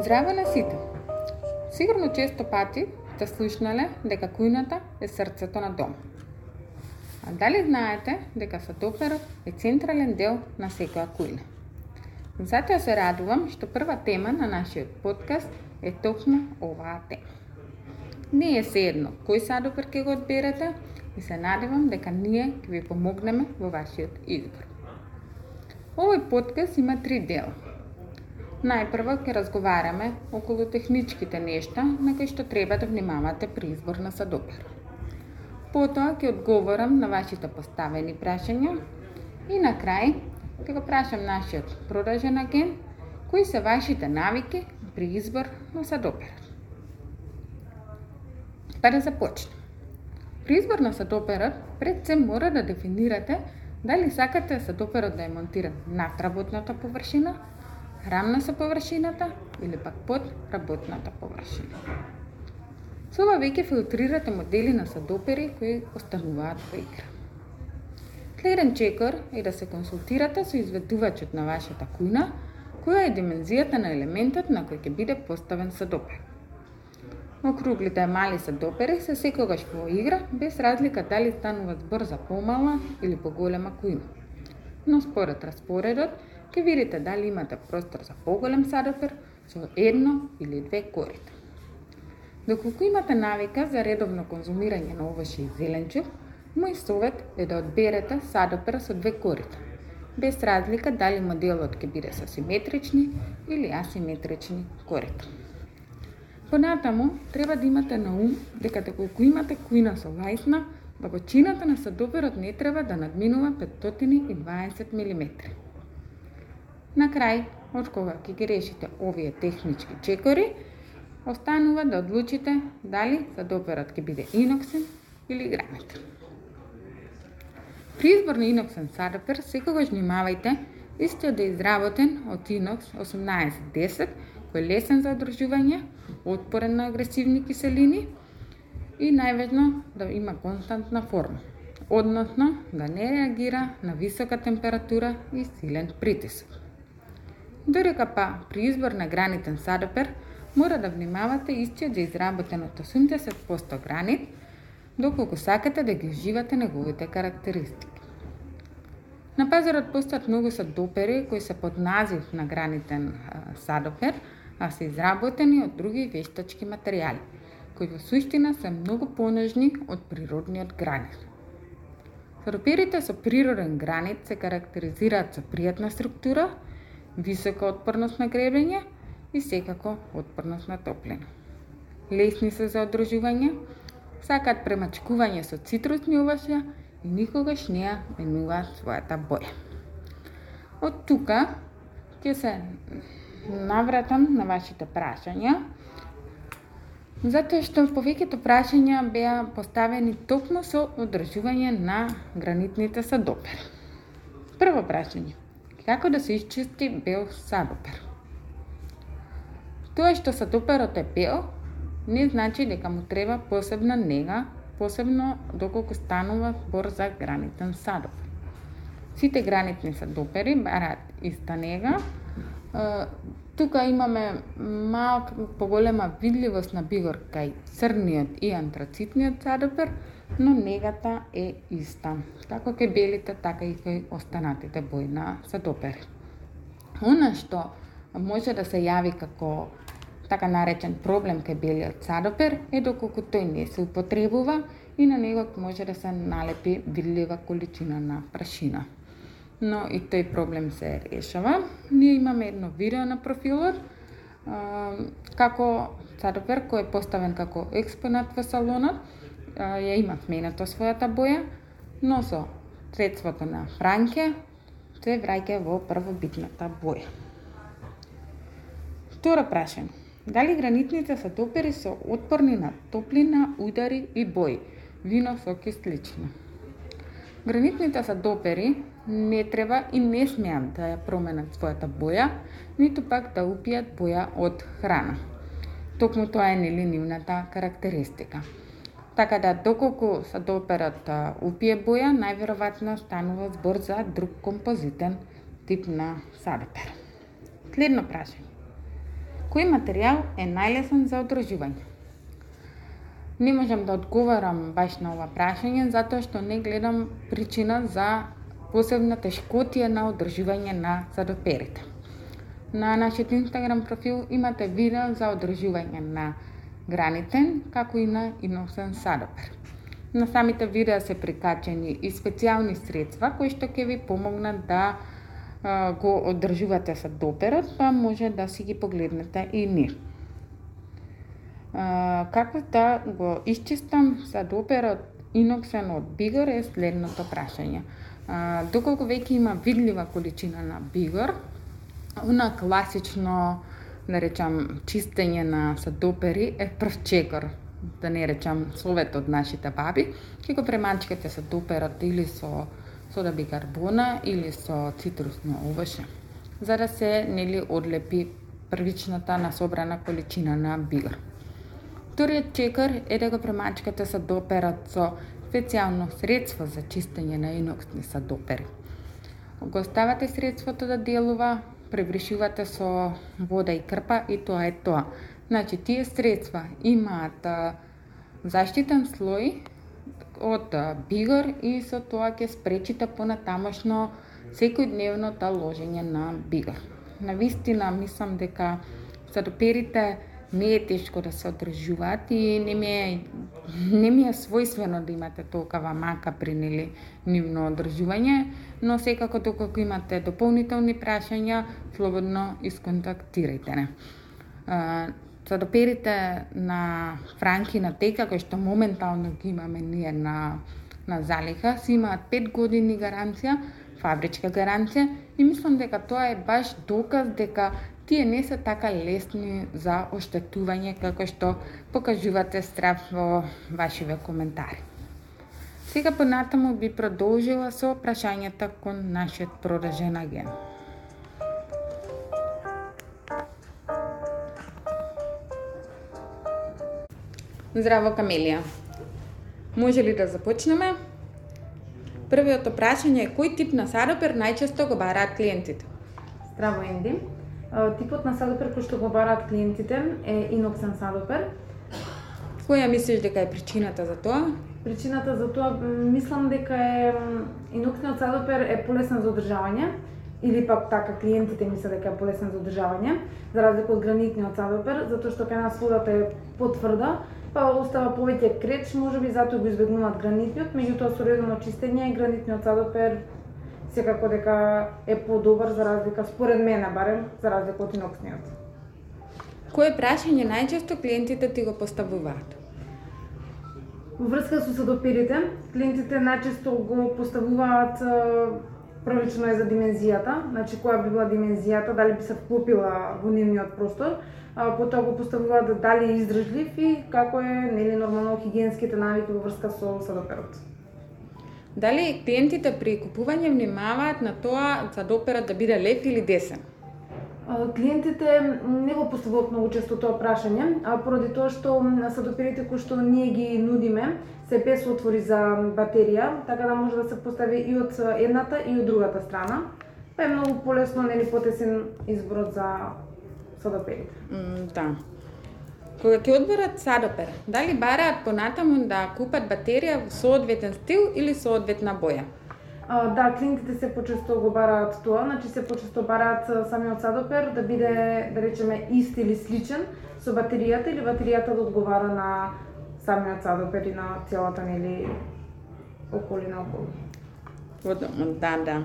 Здраво на сите! Сигурно често пати сте слушнале дека кујната е срцето на дом. А дали знаете дека садоперот е централен дел на секоја кујна? Затоа се радувам што прва тема на нашиот подкаст е токму оваа тема. Не е се едно кој садопер ќе го одберете и се надевам дека ние ќе ви помогнеме во вашиот избор. Овој подкаст има три дела – Најпрво ќе разговараме околу техничките нешта на кои што треба да внимавате при избор на садопер. Потоа ќе одговорам на вашите поставени прашања и на крај ќе го прашам нашиот продажен агент кои се вашите навики при избор на садопер. Па да започнем. При избор на садоперот, пред се мора да дефинирате дали сакате садоперот да е монтиран над работната површина рамна со површината или пак под работната површина. Со ова веќе филтрирате модели на садопери кои остануваат во игра. Следен чекор е да се консултирате со изведувачот на вашата кујна, која е димензијата на елементот на кој ќе биде поставен садопер. Округлите мали садопери се секогаш во игра, без разлика дали станува збор за помала или поголема кујна. Но според распоредот, ќе видите дали имате простор за поголем садопер со едно или две корита. Доколку имате навика за редовно конзумирање на овошје и зеленчук, мој совет е да одберете садопер со две корита, без разлика дали моделот ќе биде со симетрични или асиметрични корита. Понатаму, треба да имате на ум дека доколку имате кујна со лајсна, Длабочината на садоперот не треба да надминува 520 мм. На крај, од кога ќе ги решите овие технички чекори, останува да одлучите дали садоперот ќе биде иноксен или гранит. При избор на иноксен садопер, секогаш внимавајте истиот да е изработен од инокс 1810, кој е лесен за одржување, отпорен на агресивни киселини и најважно да има константна форма, односно да не реагира на висока температура и силен притисок. Дорека па, при избор на гранитен садопер, мора да внимавате истиот да изработен од 80% гранит, доколку сакате да ги уживате неговите карактеристики. На пазарот постојат многу садопери кои се под назив на гранитен садопер, а се изработени од други вештачки материјали, кои во суштина се многу понежни од природниот гранит. Садоперите со природен гранит се карактеризираат со пријатна структура, висока отпорност на гребење и секако отпорност на топлина. Лесни се за одржување, сакат премачкување со цитрусни овошја и никогаш не ја менуваат својата боја. Од тука ќе се навратам на вашите прашања, затоа што повеќето прашања беа поставени токму со одржување на гранитните садопери. Прво прашање. Како да се исчисти бел садопер? Тоа што садоперот е бел, не значи дека му треба посебна нега, посебно доколку станува збор за гранитен садопер. Сите гранитни садопери бараат иста нега. Тука имаме малка поголема видливост на бигор кај црниот и антрацитниот садопер, но негата е иста. Така како кај белите, така и кај останатите бои на садопер. Она што може да се јави како така наречен проблем кај белиот садопер е доколку тој не се употребува и на него може да се налепи видлива количина на прашина. Но и тој проблем се решава. Ние имаме едно видео на профилот како садопер кој е поставен како експонат во салонот ја има сменато својата боја, но со средството на франке се враќа во првобитната боја. Второ прашање. Дали гранитните сатопери со отпорни на топлина, удари и бои, вино сок и слично? Гранитните садопери не треба и не смеат да ја променат својата боја, ниту пак да упијат боја од храна. Токму тоа е нелинивната карактеристика. Така да, доколку садоперот упие боја, најверојатно станува збор за друг композитен тип на садопер. Следно прашање. Кој материјал е најлесен за одржување? Не можам да одговарам баш на ова прашање затоа што не гледам причина за посебна тешкотија на одржување на садоперите. На нашиот Инстаграм профил имате видео за одржување на гранитен, како и на иносен садопер. На самите видеа се прикачени и специјални средства кои што ќе ви помогнат да а, го одржувате садоперот, па може да си ги погледнете и нив. како да го исчистам садоперот иноксен од бигор е следното прашање. А, доколку веќе има видлива количина на бигор, она класично, да речам, чистење на садопери е прв чекор, да не речам совет од нашите баби, ќе го премачкате садоперот или со сода бикарбона или со цитрусно овоше, за да се нели одлепи првичната насобрана количина на бигор. Вториот чекор е да го премачкате садоперот со специјално средство за чистење на иноксни садопери. Го ставате средството да делува, пребришувате со вода и крпа и тоа е тоа. Значи, тие средства имаат заштитен слој од бигор и со тоа ќе спречите понатамошно секојдневното ложење на бигор. На вистина мислам дека садоперите не е тешко да се одржуваат и не ми е, не ми е својствено да имате толкава мака при нели нивно одржување, но секако доколку имате дополнителни прашања, слободно исконтактирајте не. Садоперите на франки на тека, кој што моментално ги имаме ние на, на залиха, си имаат 5 години гаранција, фабричка гаранција и мислам дека тоа е баш доказ дека тие не се така лесни за оштетување како што покажувате страв во вашиве коментари. Сега понатаму би продолжила со прашањата кон нашиот продажен агент. Здраво, Камелија. Може ли да започнеме? Првиот прашање е кој тип на саропер најчесто го бараат клиентите? Здраво, Енди. Типот на садопер кој што го бараат клиентите е иноксен садопер. Која мислиш дека е причината за тоа? Причината за тоа мислам дека е иноксниот садопер е полесен за одржавање или пак така клиентите мислат дека е полесен за одржавање, за разлика од гранитниот садопер, затоа што кај нас водата е потврда, па остава повеќе креч, можеби затоа го избегнуваат гранитниот, меѓутоа со редовно чистење гранитниот садопер секако дека е подобар за разлика според мене барем за разлика од иноксниот. Кое прашање најчесто клиентите ти го поставуваат? Во врска со садоперите, клиентите најчесто го поставуваат првично е за димензијата, значи која би била димензијата, дали би се вклопила во нивниот простор, а, потоа го поставуваат да дали е издржлив и како е нели нормално хигиенските навики во врска со садоперот. Дали клиентите при купување внимаваат на тоа садоперот да биде леп или десен? Клиентите не го поставуваат многу често тоа прашање, а поради тоа што садоперите кои што ние ги нудиме се без отвори за батерија, така да може да се постави и од едната и од другата страна. Па е многу полесно, нели потесен изборот за садоперите. Mm, да. Кога ќе одборат садопер, дали бараат понатаму да купат батерија со одветен стил или со одветна боја? А, да, клиентите се почесто го бараат тоа, значи се почесто бараат самиот садопер да биде, да речеме, ист или сличен со батеријата или батеријата да одговара на самиот садопер и на целата нели околина околу. Да, да.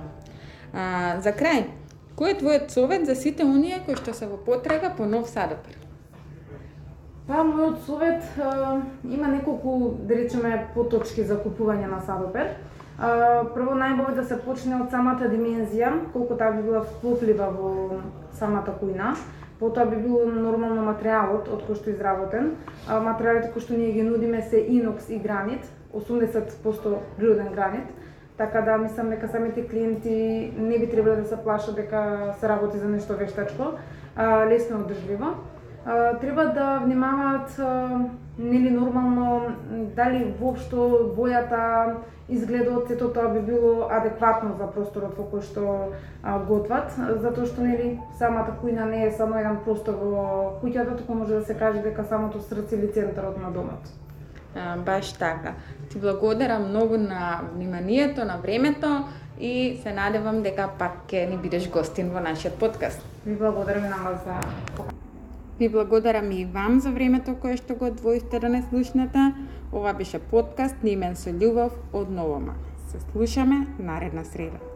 А, за крај, кој е твојот совет за сите оние кои што се во потрага по нов садопер? Па, мојот совет а, има неколку, да речеме, поточки за купување на садопер. Прво најбоље да се почне од самата димензија, колку таа би била вклоплива во самата кујна. Потоа би бил нормално материјалот од кој што изработен. Материјалите кои што ние ги нудиме се инокс и гранит, 80% природен гранит. Така да мислам дека самите клиенти не би требало да се плашат дека се работи за нешто вештачко, а, лесно одржливо треба да внимаваат нели нормално дали воопшто бојата изгледот сето тоа би било адекватно за просторот во кој што готват, затоа што нели самата кујна не е само еден простор во куќата, туку може да се каже дека самото срце или центарот на домот. Баш така. Ти благодарам многу на вниманието, на времето и се надевам дека пак ќе ни бидеш гостин во нашиот подкаст. Ви благодарам на вас за Ви благодарам и вам за времето кое што го одвоивте да не слушнете. Ова беше подкаст Нимен со љубов од Новома. Се слушаме наредна среда.